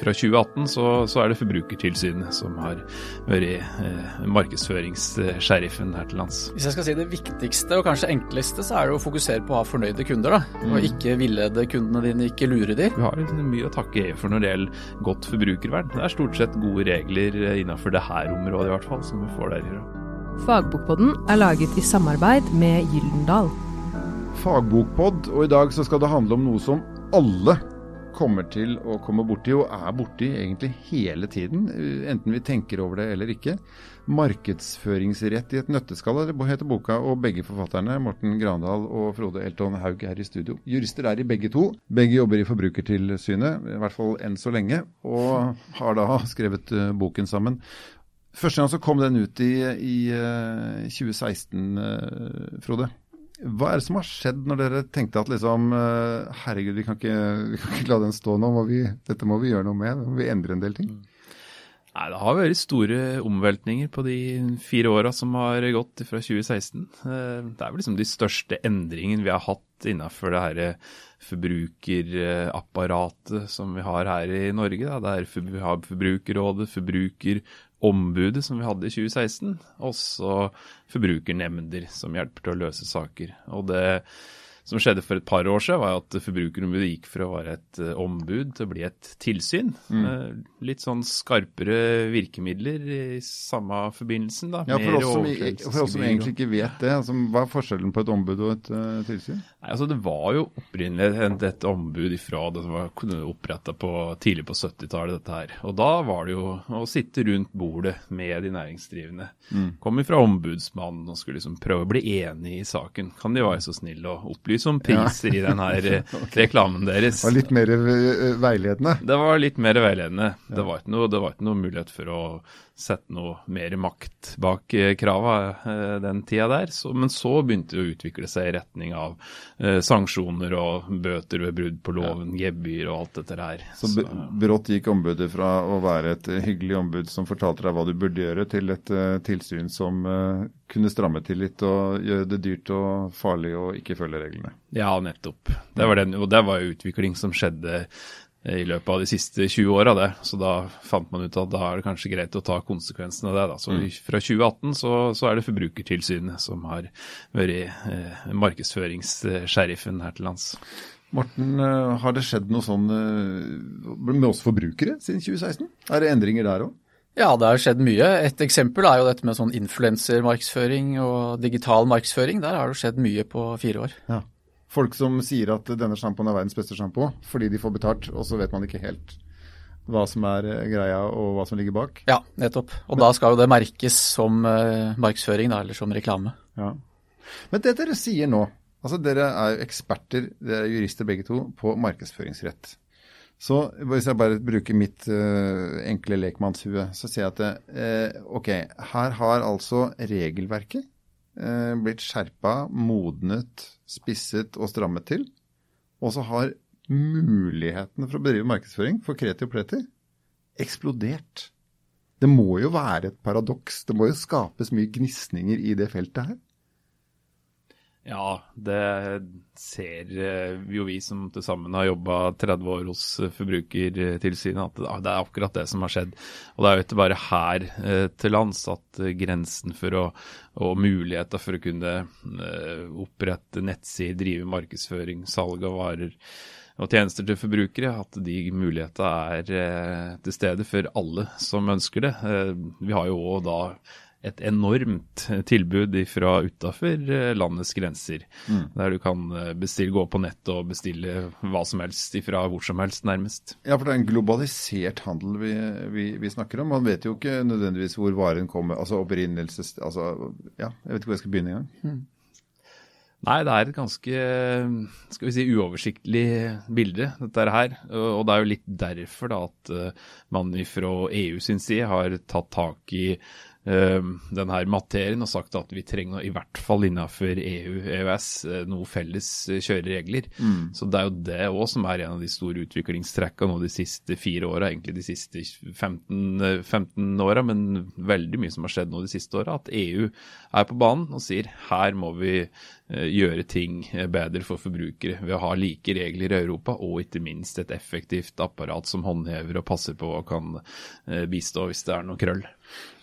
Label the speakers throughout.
Speaker 1: Fra 2018 så, så, er det Forbrukertilsynet som har vært eh, markedsføringssheriffen her til lands.
Speaker 2: Hvis jeg skal si det viktigste og kanskje enkleste, så er det å fokusere på å ha fornøyde kunder. da, mm. Og ikke villede kundene dine, ikke lure dem.
Speaker 1: Vi har mye å takke EU for når det gjelder godt forbrukervern. Det er stort sett gode regler innenfor det her området i hvert fall, som vi får der.
Speaker 3: Fagbokpodden er laget i samarbeid med Gyldendal.
Speaker 4: Fagbokpod, og i dag så skal det handle om noe som alle kommer til å komme borti, og er borti egentlig hele tiden, enten vi tenker over det eller ikke. Markedsføringsrett i et nøtteskall heter boka, og begge forfatterne, Morten Grandal og Frode Elton Haug, er i studio. Jurister er i begge to. Begge jobber i Forbrukertilsynet, i hvert fall enn så lenge, og har da skrevet uh, boken sammen. Første gang så kom den ut i, i uh, 2016, uh, Frode. Hva er det som har skjedd når dere tenkte at liksom eh, Herregud, vi kan ikke, vi kan ikke la den stå nå. Må vi, dette må vi gjøre noe med. Må vi endre en del ting?
Speaker 1: Nei, Det har vært store omveltninger på de fire åra som har gått fra 2016. Eh, det er vel liksom de største endringene vi har hatt innenfor det her forbrukerapparatet som vi har her i Norge. Da. Der vi har Forbrukerrådet, Forbruker ombudet som vi hadde i 2016, også forbrukernemnder som hjelper til å løse saker. Og det som skjedde for et par år siden, var at Forbrukerombudet gikk fra å være et eh, ombud til å bli et tilsyn. Mm. Eh, litt sånn skarpere virkemidler i samme forbindelsen. da.
Speaker 4: Ja, For oss som, for oss som egentlig ikke vet det, altså, hva er forskjellen på et ombud og et uh, tilsyn?
Speaker 1: Nei, altså Det var jo opprinnelig et, ombud ifra det som var oppretta tidlig på 70-tallet, dette her. Og da var det jo å sitte rundt bordet med de næringsdrivende. Mm. Kom ifra ombudsmannen og skulle liksom prøve å bli enig i saken. Kan de være så snille å opplyse opplyse om priser ja. i denne eh, okay. reklamen deres.
Speaker 4: Det var litt mer eh, veiledende?
Speaker 1: Det var litt mer veiledende. Ja. Det, var noe, det, var ikke noe, mulighet for å sette noe mer makt bak eh, krava den tida der. Så, men så begynte det å utvikle seg i retning av eh, sanksjoner og bøter ved brudd på loven, ja. gebyr og alt dette der.
Speaker 4: Så, så brått gikk ombudet fra å være et hyggelig ombud som fortalte deg hva du burde gjøre, til et tilsyn som kunne stramme til litt og gjøre det dyrt og farlig å ikke følge reglene.
Speaker 1: Ja, nettopp. Det var den, og det var utvikling som skjedde i løpet av de siste 20 åra, det. Så da fant man ut at da er det kanskje greit å ta konsekvensene av det. Da. Så mm. fra 2018 så, så, er det Forbrukertilsynet som har vært eh, markedsføringssheriffen her til lands.
Speaker 4: Morten, eh, har det skjedd noe sånn eh, med oss forbrukere siden 2016? Er det endringer der òg?
Speaker 2: Ja, det har skjedd mye. Et eksempel er jo dette med sånn influensermarkedsføring og digital markedsføring. Der har det skjedd mye på fire år.
Speaker 4: Ja. Folk som sier at denne sjampoen er verdens beste sjampo fordi de får betalt, og så vet man ikke helt hva som er eh, greia og hva som ligger bak.
Speaker 2: Ja, nettopp. Og Men, da skal jo det merkes som uh, markedsføring, da, eller som reklame. Ja.
Speaker 4: Men det dere sier nå, altså dere er jo eksperter, dere er jurister begge to, på markedsføringsrett. Så hvis jeg bare bruker mitt uh, enkle lekmannshue, så sier jeg at uh, ok, her har altså regelverket blitt skjerpa, modnet, spisset og strammet til. Og så har mulighetene for å bedrive markedsføring for kreti og pleti eksplodert. Det må jo være et paradoks. Det må jo skapes mye gnisninger i det feltet her.
Speaker 1: Ja, det ser eh, jo vi som til sammen har jobba 30 år hos Forbrukertilsynet, at det er akkurat det som har skjedd. Og det er jo ikke bare her eh, til lands at grensen for å, og muligheter for å kunne eh, opprette nettsider, drive markedsføring, salg av varer og tjenester til forbrukere, at de mulighetene er til stede for alle som ønsker det. Vi har jo òg da et enormt tilbud fra utafor eh, landets grenser. Mm. Der du kan eh, bestille, gå på nett og bestille hva som helst fra hvor som helst, nærmest.
Speaker 4: Ja, for det er en globalisert handel vi, vi, vi snakker om. Man vet jo ikke nødvendigvis hvor varen kommer, altså opprinnelses... Altså, ja, jeg vet ikke hvor jeg skal begynne engang. Mm.
Speaker 1: Nei, det er et ganske skal vi si, uoversiktlig bilde, dette her. Og det er jo litt derfor da at eh, man fra EU sin side har tatt tak i eh, den her materien og sagt at vi trenger i hvert fall innenfor EU, EØS, eh, noe felles kjøreregler. kjøreregler. Så det er jo det òg som er en av de store utviklingstrekkene nå de siste fire åra, egentlig de siste 15, eh, 15 åra, men veldig mye som har skjedd nå de siste åra. At EU er på banen og sier her må vi eh, gjøre ting eh, bedre for forbrukere ved å ha like regler i Europa, og ikke minst et effektivt apparat som håndhever og passer på og kan eh, bistå hvis det er noe krøll.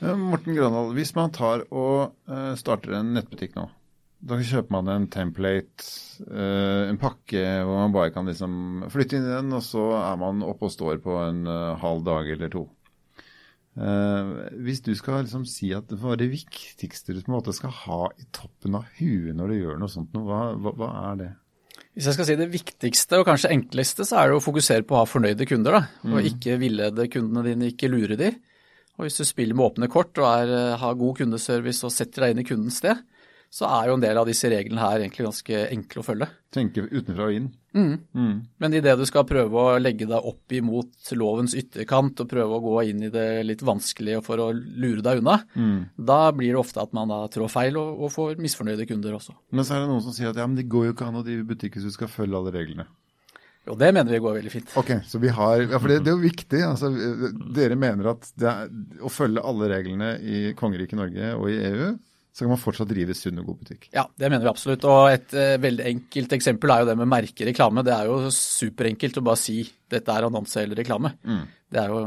Speaker 4: Eh, Morten Grønvold, hvis man tar og eh, starter en nettbutikk nå, da kjøper man en template, eh, en pakke hvor man bare kan liksom flytte inn i den, og så er man oppe og står på en eh, halv dag eller to. Eh, hvis du skal liksom si at hva er det viktigste du på en måte skal ha i toppen av huet når du gjør noe sånt, hva, hva, hva er det?
Speaker 2: Hvis jeg skal si det viktigste og kanskje enkleste, så er det å fokusere på å ha fornøyde kunder. da, Og ikke villede kundene dine, ikke lure de. Og hvis du spiller med åpne kort og er, eh, har god kundeservice og setter deg inn i kundens sted, så er jo en del av disse reglene her egentlig ganske enkle å følge.
Speaker 4: Tenke utenfra og inn.
Speaker 2: Men idet du skal prøve å legge deg opp imot lovens ytterkant og prøve å gå inn i det litt vanskelige for å lure deg unna, da blir det ofte at man da trår feil og, og får misfornøyde kunder også.
Speaker 4: Men så er det noen som sier at ja, men det går jo ikke an å drive butikk hvis du skal følge alle reglene.
Speaker 2: Jo, det mener vi går veldig fint.
Speaker 4: Ok, så vi har, ja for det, det er jo viktig. altså Dere mener at det er, å følge alle reglene i kongeriket Norge og i EU, så kan man fortsatt drive sunn og god butikk.
Speaker 2: Ja, det mener vi absolutt. Og et eh, veldig enkelt eksempel er jo det med merkereklame. Det er jo superenkelt å bare si dette er annonse eller reklame. Det er jo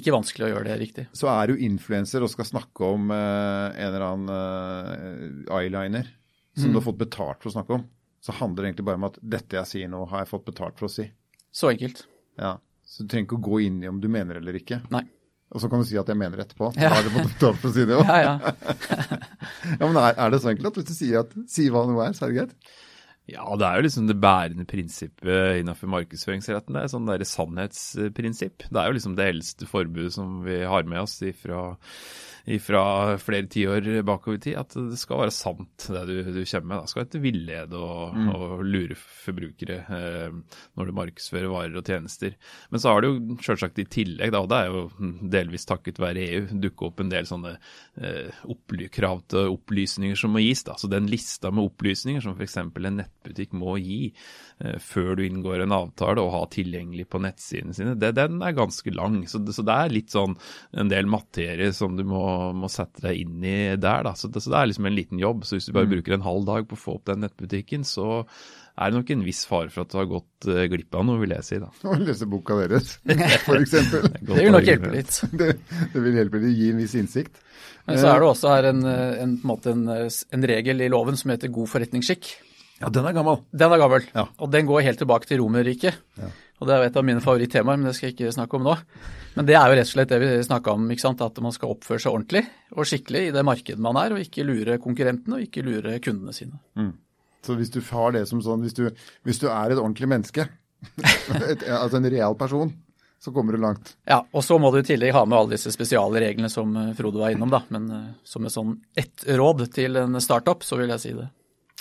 Speaker 2: ikke vanskelig å gjøre det riktig.
Speaker 4: Så er du influenser og skal snakke om eh, en eller annen eh, eyeliner som du har fått betalt for å snakke om, så handler det egentlig bare om at dette jeg sier nå, har jeg fått betalt for å si.
Speaker 2: Så enkelt.
Speaker 4: Ja, Så du trenger ikke å gå inn i om du mener eller ikke.
Speaker 2: Nei.
Speaker 4: Og så kan du si at jeg mener etterpå.
Speaker 2: Ja.
Speaker 4: Da er det på for å si det òg.
Speaker 2: Ja, ja.
Speaker 4: Ja, men er, er det så enkelt at hvis du sier at si hva noe er, så er det greit?
Speaker 1: Ja, det er jo liksom det bærende prinsippet innenfor markedsføringsretten. Det er sånn der sannhetsprinsipp. Det er jo liksom det eldste forbudet som vi har med oss ifra, ifra flere tiår bakover i tid. At det skal være sant, det du, du kommer med. Det skal ikke villede og, og lure forbrukere eh, når du markedsfører varer og tjenester. Men så har det jo selvsagt i tillegg, da, og det er jo delvis takket være EU, dukket opp en del sånne eh, krav til opplysninger som må gis. Da. Så den lista med opplysninger som f.eks. en nettbutikk må gi eh, før du inngår en avtale og ha tilgjengelig på nettsidene sine, det, den er ganske lang. Så så det er litt sånn en del materie som du må, må sette deg inn i der. Da. Så, det, så det er liksom en liten jobb. Så hvis du bare bruker en halv dag på å få opp den nettbutikken, så er det nok en viss fare for at du har gått uh, glipp av noe, vil jeg si. da.
Speaker 4: Å lese boka deres, eksempel.
Speaker 2: Det vil nok hjelpe litt.
Speaker 4: Det, det vil hjelpe litt, gi en viss innsikt.
Speaker 2: Men så er det også her en, en, en, en, en regel i loven som heter god forretningsskikk.
Speaker 4: Ja, den er gammel.
Speaker 2: Den er gammel,
Speaker 4: Ja.
Speaker 2: og den går helt tilbake til Romerriket. Og Det er jo et av mine favorittemaer, men det skal jeg ikke snakke om nå. Men det er jo rett og slett det vi snakka om, at man skal oppføre seg ordentlig og skikkelig i det markedet man er, og ikke lure konkurrentene og ikke lure kundene sine.
Speaker 4: Så hvis du har det som sånn, hvis du, hvis du er et ordentlig menneske, et, altså en real person, så kommer du langt.
Speaker 2: Ja, Og så må du i tillegg ha med alle disse spesiale reglene som Frode var innom, da. Men eh, som et sånn ett råd til en startup, så vil jeg si det.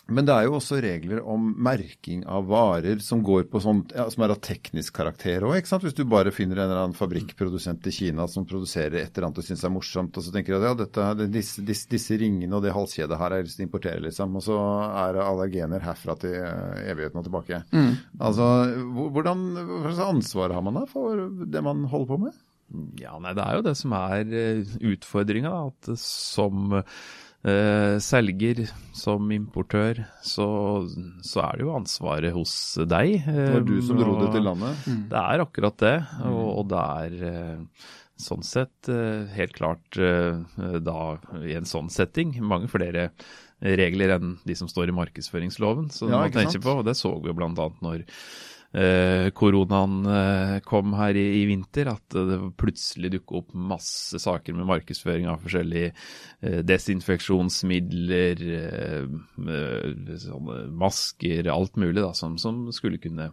Speaker 4: Men det er jo også regler om merking av varer som går på sånt, ja, som er av teknisk karakter òg. Hvis du bare finner en eller annen fabrikkprodusent i Kina som produserer et eller annet du syns er morsomt, og så tenker du at ja, dette, disse, disse, disse ringene og det halskjedet her har jeg lyst til å importere, liksom. Og så er det allergener herfra til eh, evigheten og tilbake. Altså, hvordan, hva slags ansvar har man da for det man holder på med?
Speaker 1: Ja, nei, det er jo det som er uh, utfordringa. At som eh, selger, som importør, så, så er det jo ansvaret hos deg.
Speaker 4: Det var du som dro det til
Speaker 1: landet?
Speaker 4: landet.
Speaker 1: Det er akkurat det, og, og det er eh, sånn sett eh, helt klart eh, da i en sånn setting mange flere regler enn de som står i markedsføringsloven. Så
Speaker 4: Ja,
Speaker 1: man tenker på, og det så vi jo annet når eh, koronaen eh, kom her i, i vinter, at det plutselig dukket opp masse saker med markedsføring av forskjellige eh, desinfeksjonsmidler, eh, eh, masker, alt mulig da, som, som skulle kunne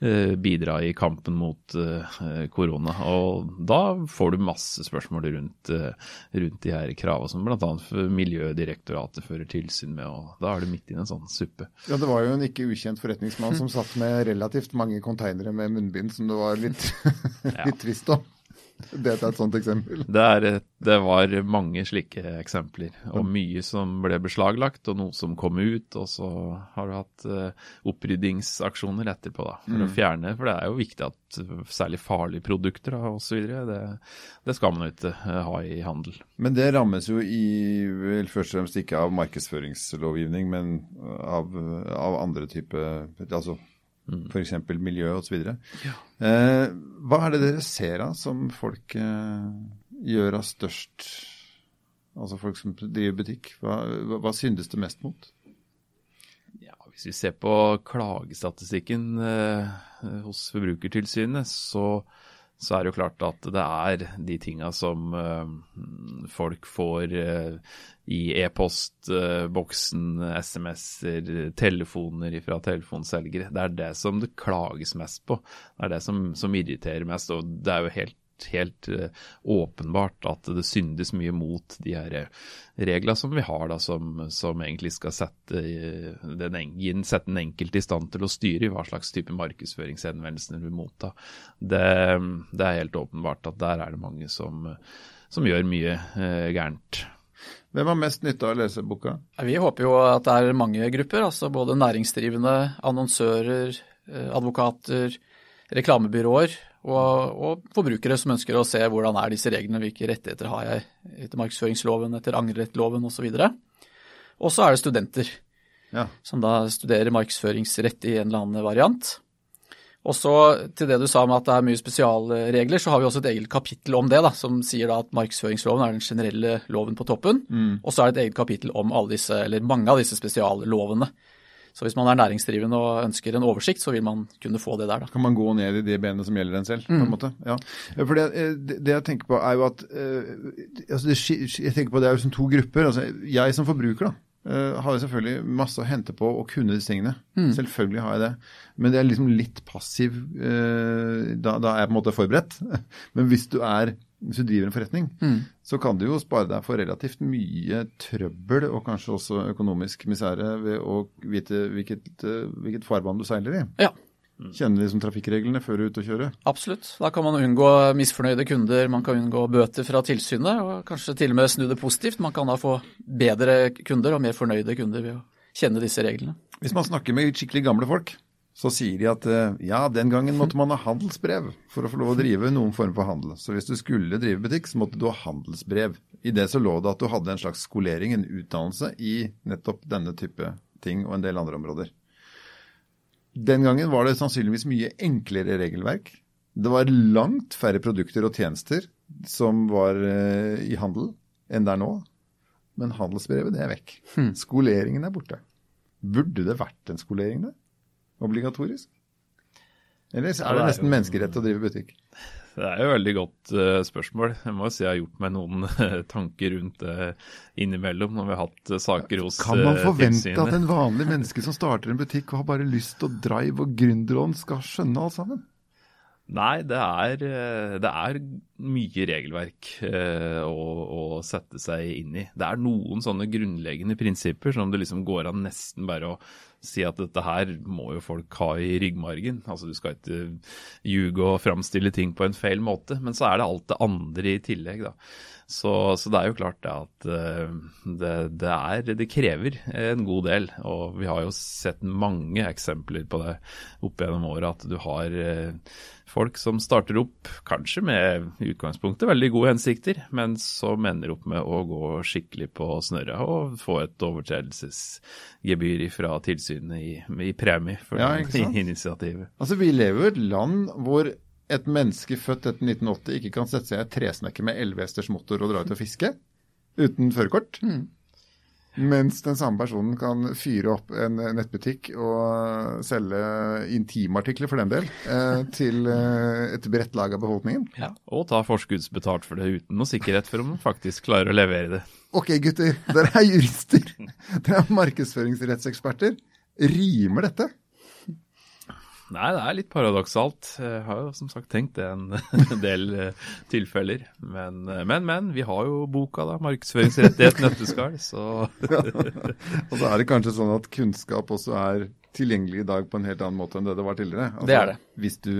Speaker 1: eh, bidra i kampen mot eh, korona. Og da får du masse spørsmål rundt, eh, rundt de her kravene som bl.a. Miljødirektoratet fører tilsyn med, og da er du midt i en sånn suppe.
Speaker 4: Ja, det var jo en ikke ukjent forretningsmann som satt med relativt mange konteinere med munnbind som det var litt, litt trist om. Det er et sånt eksempel.
Speaker 1: Det, er, et- det var mange slike eksempler, og mye som ble beslaglagt, og noe som kom ut. Og så har du hatt eh, opprydningsaksjoner etterpå, da, for å fjerne. For det er jo viktig at eh, særlig farlige produkter da, osv. Det, det skal man jo ikke eh, ha i handel.
Speaker 4: Men det rammes jo i, vel først og fremst ikke av markedsføringslovgivning, men av, av andre typer Altså f.eks. miljø osv. Eh, hva er det dere ser av som folk eh, gjør av størst Altså folk som driver butikk. Hva, hva syndes det mest mot?
Speaker 1: Ja, Hvis vi ser på klagestatistikken eh, hos Forbrukertilsynet, så, så er det jo klart at det er de tinga som eh, folk får eh, i e-postboksen, SMS-er, telefoner fra telefonselgere. Det er det som det klages mest på. Det er det som, som irriterer mest. Og det er jo helt helt eh, åpenbart at det syndes mye mot de her eh, reglene som vi har, da, som, som egentlig skal sette, eh, den, sette den enkelte i stand til å styre i hva slags type markedsføringshenvendelser vi motta. Det, det er helt åpenbart at der er det mange som, som gjør mye eh, gærent.
Speaker 4: Hvem har mest nytte av å lese boka?
Speaker 2: Vi håper jo at det er mange grupper, altså både næringsdrivende, annonsører, advokater, reklamebyråer og, og forbrukere som ønsker å se hvordan er disse reglene, hvilke rettigheter har jeg etter markedsføringsloven, etter angrerettloven osv. Og så er det studenter
Speaker 4: Ja.
Speaker 2: som da studerer markedsføringsrett i en eller annen variant. Og så til det du sa med at det er mye spesialregler, så har vi også et eget kapittel om det, da, som sier da at markedsføringsloven er den generelle loven på toppen. Og så er det et eget kapittel om alle disse, eller mange av disse spesiallovene. Så hvis man er næringsdrivende og ønsker en oversikt, så vil man kunne få det der, da.
Speaker 4: Kan man gå ned i de benene som gjelder en selv? på en måte? Ja. For det, eh, det, det jeg tenker på er jo at eh, altså det, Jeg tenker på det er jo som to grupper. altså Jeg som forbruker da, Uh, har jeg selvfølgelig masse å hente på å kunne disse tingene. Selvfølgelig har jeg det. Men det er liksom litt passiv Uh, da, da er jeg på en måte forberedt. Men hvis du er hvis du driver en forretning, så kan du jo spare deg for relativt mye trøbbel og kanskje også økonomisk misere ved å vite hvilket, eh, hvilket farvann du seiler i.
Speaker 2: Ja,
Speaker 4: Kjenne liksom trafikkreglene før du er ute og kjører.
Speaker 2: absolutt. Da kan man unngå misfornøyde kunder, man kan unngå bøter fra tilsynet, og kanskje til og med snu det positivt. Man kan da få bedre kunder og mer fornøyde kunder ved å kjenne disse reglene.
Speaker 4: Hvis man snakker med skikkelig gamle folk, så sier de at eh, ja, den gangen måtte man ha handelsbrev for å få lov å drive noen form for handel. Så hvis du skulle drive butikk, så måtte du ha handelsbrev. I det så lå det at du hadde en slags skolering, en utdannelse i nettopp denne type ting og en del andre områder. Den gangen var det sannsynligvis mye enklere regelverk. Det var langt færre produkter og tjenester som var eh, i handel enn det er nå. Men handelsbrevet, det er vekk. Skoleringen er borte. Burde det vært en skolering der? Obligatorisk? Eller er det nesten menneskerett å drive butikk?
Speaker 1: Det er jo et veldig godt eh, spørsmål. Jeg må jo si jeg har gjort meg noen eh, tanker rundt det innimellom når vi har hatt eh, saker hos
Speaker 4: Kan man
Speaker 1: eh,
Speaker 4: forvente
Speaker 1: tilsynet.
Speaker 4: at en vanlig menneske som starter en butikk og har bare lyst og drive og gründerånd, skal skjønne alt sammen?
Speaker 1: Nei, det er, eh, det er mye regelverk eh, å, å sette seg inn i. Det er noen sånne grunnleggende prinsipper som det liksom går an nesten bare å si at dette her må jo folk ha i ryggmargen. Altså du skal ikke ljuge og framstille ting på en feil måte. Men så er det alt det andre i tillegg, da. Så, så det er jo klart det at eh, det, det, er, det krever en god del. Og vi har jo sett mange eksempler på det opp gjennom året, at du har folk som starter opp kanskje med i utgangspunktet veldig gode hensikter, men som ender opp med å gå skikkelig på snørra og få et overtredelsesgebyr fra tilsynet i, i premie for
Speaker 4: Ja,
Speaker 1: initiativet.
Speaker 4: Altså, Vi lever i et land hvor et menneske født etter 1980 ikke kan sette seg i et tresnekke med 11 hesters motor og dra ut og fiske uten førerkort. Mens den samme personen kan fyre opp en nettbutikk og selge intimartikler, for den del, eh, til eh, et bredt lag av befolkningen.
Speaker 1: Og ta forskuddsbetalt for det uten noe sikkerhet for om man faktisk klarer å levere det.
Speaker 4: Ok, gutter. Dere er jurister. Dere er markedsføringsrettseksperter. Rimer dette?
Speaker 1: Nei, det er litt paradoksalt. Jeg har jo som sagt tenkt det en del eh, tilfeller. Men, eh, men, men. Vi har jo boka, da. 'Markedsføringsrettighet nøtteskall'. Så
Speaker 4: Og så er det kanskje sånn at kunnskap også er tilgjengelig i dag på en helt annen måte enn det det var tidligere. Altså,
Speaker 2: det er det.
Speaker 4: Hvis du,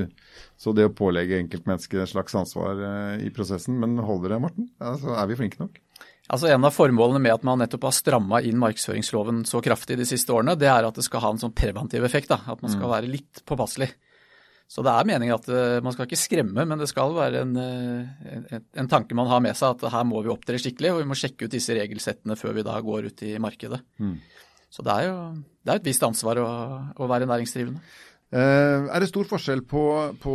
Speaker 4: så det å pålegge enkeltmennesket et slags ansvar eh, i prosessen, men holder det, Morten? Altså, er vi flinke nok?
Speaker 2: Altså En av formålene med at man nettopp har stramma inn markedsføringsloven så kraftig de siste årene, det er at det skal ha en sånn preventiv effekt. da, At man skal være litt påpasselig. Så det er meningen at uh, man skal ikke skremme, men det skal være en, uh, en, en, tanke man har med seg at her må vi opptre skikkelig, og vi må sjekke ut disse regelsettene før vi da går ut i markedet. Mm. Så det er jo det er et visst ansvar å, å være næringsdrivende.
Speaker 4: Uh, er det stor forskjell på, på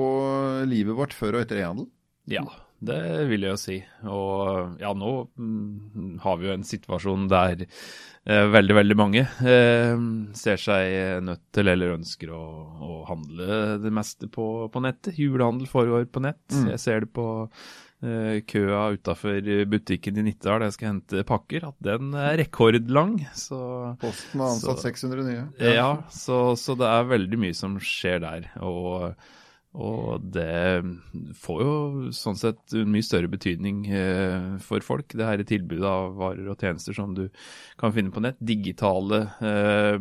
Speaker 4: livet vårt før og etter e-handel?
Speaker 1: Ja, det vil jeg jo si. Og ja, nå mm, har vi jo en situasjon der eh, veldig, veldig mange eh, ser seg nødt til eller ønsker å, å handle det meste på, på nettet. Julehandel foregår på nett. Mm. Jeg ser det på eh, køa utafor butikken i Nittedal der jeg skal hente pakker, at den er rekordlang. Så,
Speaker 4: Posten har ansatt så, 600 nye.
Speaker 1: Ja, ja så, så det er veldig mye som skjer der. og og det får jo sånn sett en mye større betydning eh, for folk, det her tilbudet av varer og tjenester som du kan finne på nett. Digitale eh,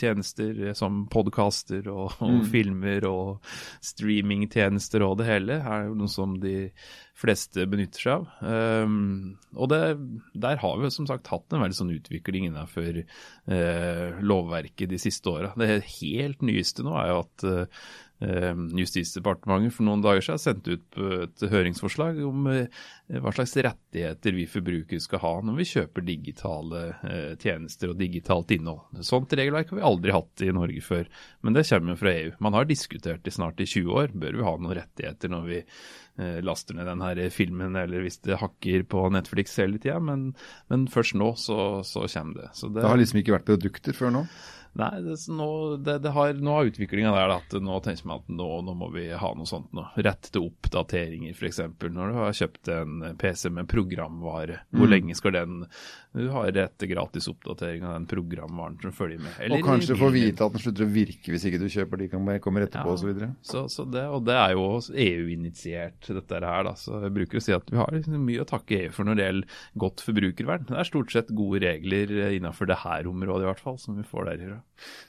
Speaker 1: tjenester som podkaster og, og mm. filmer og streamingtjenester og det hele er jo noe som de fleste benytter seg av. Um, og det, der har vi som sagt hatt en veldig sånn utvikling innenfor uh, lovverket de siste åra. Det helt nyeste nå er jo at uh, Justisdepartementet for noen dager siden sendte ut et høringsforslag om uh, hva slags rettigheter vi forbrukere skal ha når vi kjøper digitale tjenester og digitalt innhold. Sånt regelverk har vi aldri hatt i Norge før, men det kommer fra EU. Man har diskutert det snart i 20 år. Bør vi ha noen rettigheter når vi Eh, laster ned den her filmen, eller hvis det hakker på Netflix hele tida. Men, men, først nå så, så kommer det.
Speaker 4: det. Det har liksom ikke vært produkter før nå?
Speaker 1: Nei, det, nå, det, det har, nå har utviklinga der at nå tenker man at nå, nå, må vi ha noe sånt nå. Rett til oppdateringer, f.eks. Når du har kjøpt en PC med programvare. Hvor mm. lenge skal den Du har rett til gratis oppdatering av den programvaren som følger med.
Speaker 4: Eller, og kanskje du får vite at den slutter å virke hvis ikke du kjøper de kan kommer etterpå ja, osv.
Speaker 1: Så, så det, og det er jo EU-initiert, dette her. da, så Jeg bruker å si at vi har liksom mye å takke EU for når det gjelder godt forbrukervern. Det er stort sett gode regler innenfor det her området i hvert fall, som vi får derfra.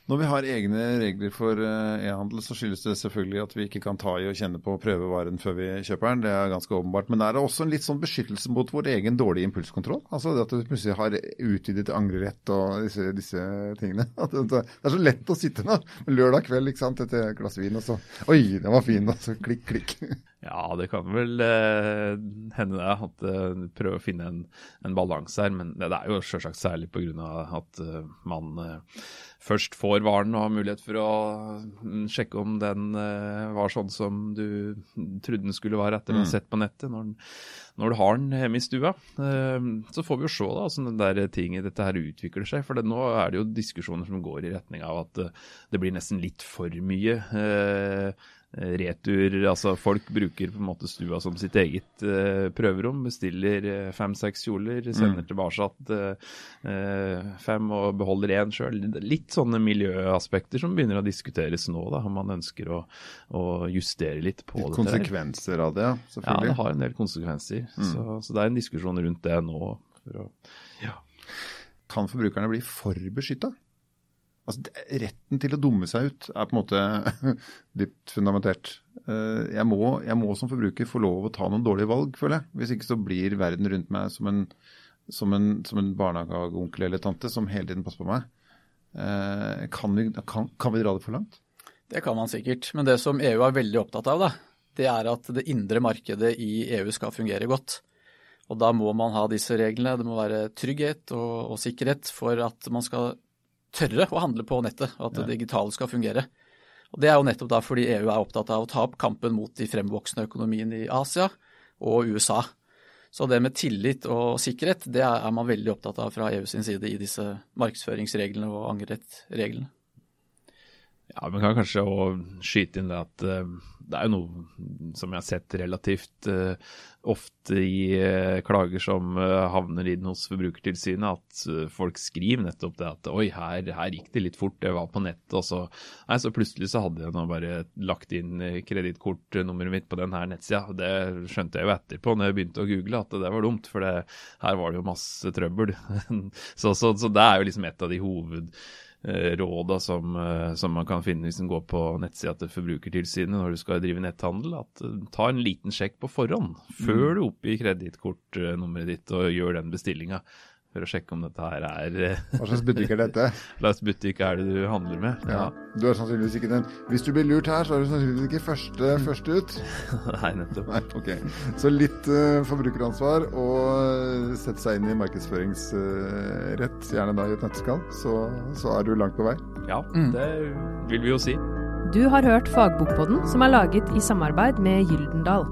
Speaker 4: Når vi har egne regler for eh, e-handel, så skyldes det selvfølgelig at vi ikke kan ta i og kjenne på prøvevaren før vi kjøper den. Det er ganske åpenbart. Men er det også en litt sånn beskyttelse mot vår egen dårlige impulskontroll? Altså det at du plutselig har utvidet angrerett og disse, disse tingene. det er så lett å sitte nå lørdag kveld ikke sant, etter et glass vin, og så Oi, den var fin! Og så klikk, klikk.
Speaker 1: Ja, det kan vel eh, hende det. At eh, prøver å finne en, en balanse her. Men det, det er jo selvsagt særlig pga. at uh, man uh, først får varen og har mulighet for å mm, sjekke om den uh, var sånn som du trodde den skulle være etter å ha mm. sett på nettet, når, når, du har den hjemme i stua. så får vi jo se da, hvordan den der tinget, dette her utvikler seg. For det, nå er det jo diskusjoner som går i retning av at det blir nesten litt for mye. Uh, retur. Altså folk bruker på en måte stua som sitt eget uh, prøverom. Bestiller uh, fem-seks kjoler, sender mm. tilbake uh, fem og beholder én sjøl. Litt sånne miljøaspekter som begynner å diskuteres nå, da, om man ønsker å, å justere litt på
Speaker 4: litt Konsekvenser av det, ja, selvfølgelig.
Speaker 1: Ja, det har en del konsekvenser. Mm. Så, så, det er en diskusjon rundt det nå. Å, ja.
Speaker 4: Kan forbrukerne bli for beskytta? Altså, retten til å dumme seg ut er på en måte dypt fundamentert. Eh, jeg må, jeg må, som forbruker få lov å ta noen dårlige valg, føler jeg. Hvis ikke så blir verden rundt meg som en, som en, som en barnehageonkel eller -tante som hele tiden passer på meg. Eh, kan vi, kan, kan vi dra det for langt?
Speaker 2: Det kan man sikkert. Men det som EU er veldig opptatt av, da, det er at det indre markedet i EU skal fungere godt. Og da må man ha disse reglene. Det må være trygghet og, og sikkerhet for at man skal tørre å handle på nettet, og at det digitale skal fungere. Og Det er jo nettopp da fordi EU er opptatt av å ta opp kampen mot de fremvoksende økonomiene i Asia og USA. Så det med tillit og sikkerhet, det er man veldig opptatt av fra EU sin side i disse markedsføringsreglene og angrerettreglene.
Speaker 1: Ja, men kan kanskje òg skyte inn det at uh, det er jo noe som jeg har sett relativt uh, ofte i uh, klager som havner inn hos Forbrukertilsynet, at folk skriver nettopp det at oi, her, her, gikk det litt fort, det var på nettet, og så, nei, så plutselig så hadde jeg nå bare lagt inn kredittkortnummeret mitt på den her nettsida. Det skjønte jeg jo etterpå når jeg begynte å google at det var dumt, for det, her var det jo masse trøbbel. så, så, så det er jo liksom et av de hoved eh, råda som, eh, som, man kan finne hvis en går på nettsida til Forbrukertilsynet når du skal drive netthandel. At eh, Ta en liten sjekk på forhånd før mm. du oppgir kredittkortnummeret ditt og gjør den bestillinga for å sjekke om dette her er
Speaker 4: eh, Hva slags butikk er dette?
Speaker 1: Hva slags butikk er det du handler med?
Speaker 4: Ja. ja. Du er sannsynligvis ikke den Hvis du blir lurt her, så er du sannsynligvis ikke første, mm. første ut.
Speaker 1: Nei, nettopp.
Speaker 4: Nei, ok. Så litt uh, forbrukeransvar og uh, sette seg inn i markedsføringsrett, uh, gjerne da i et nøtteskall, så, så, er du langt på vei.
Speaker 1: Ja, mm. det vil vi jo si.
Speaker 3: Du har hørt Fagbokpodden, som er laget i samarbeid med Gyldendal.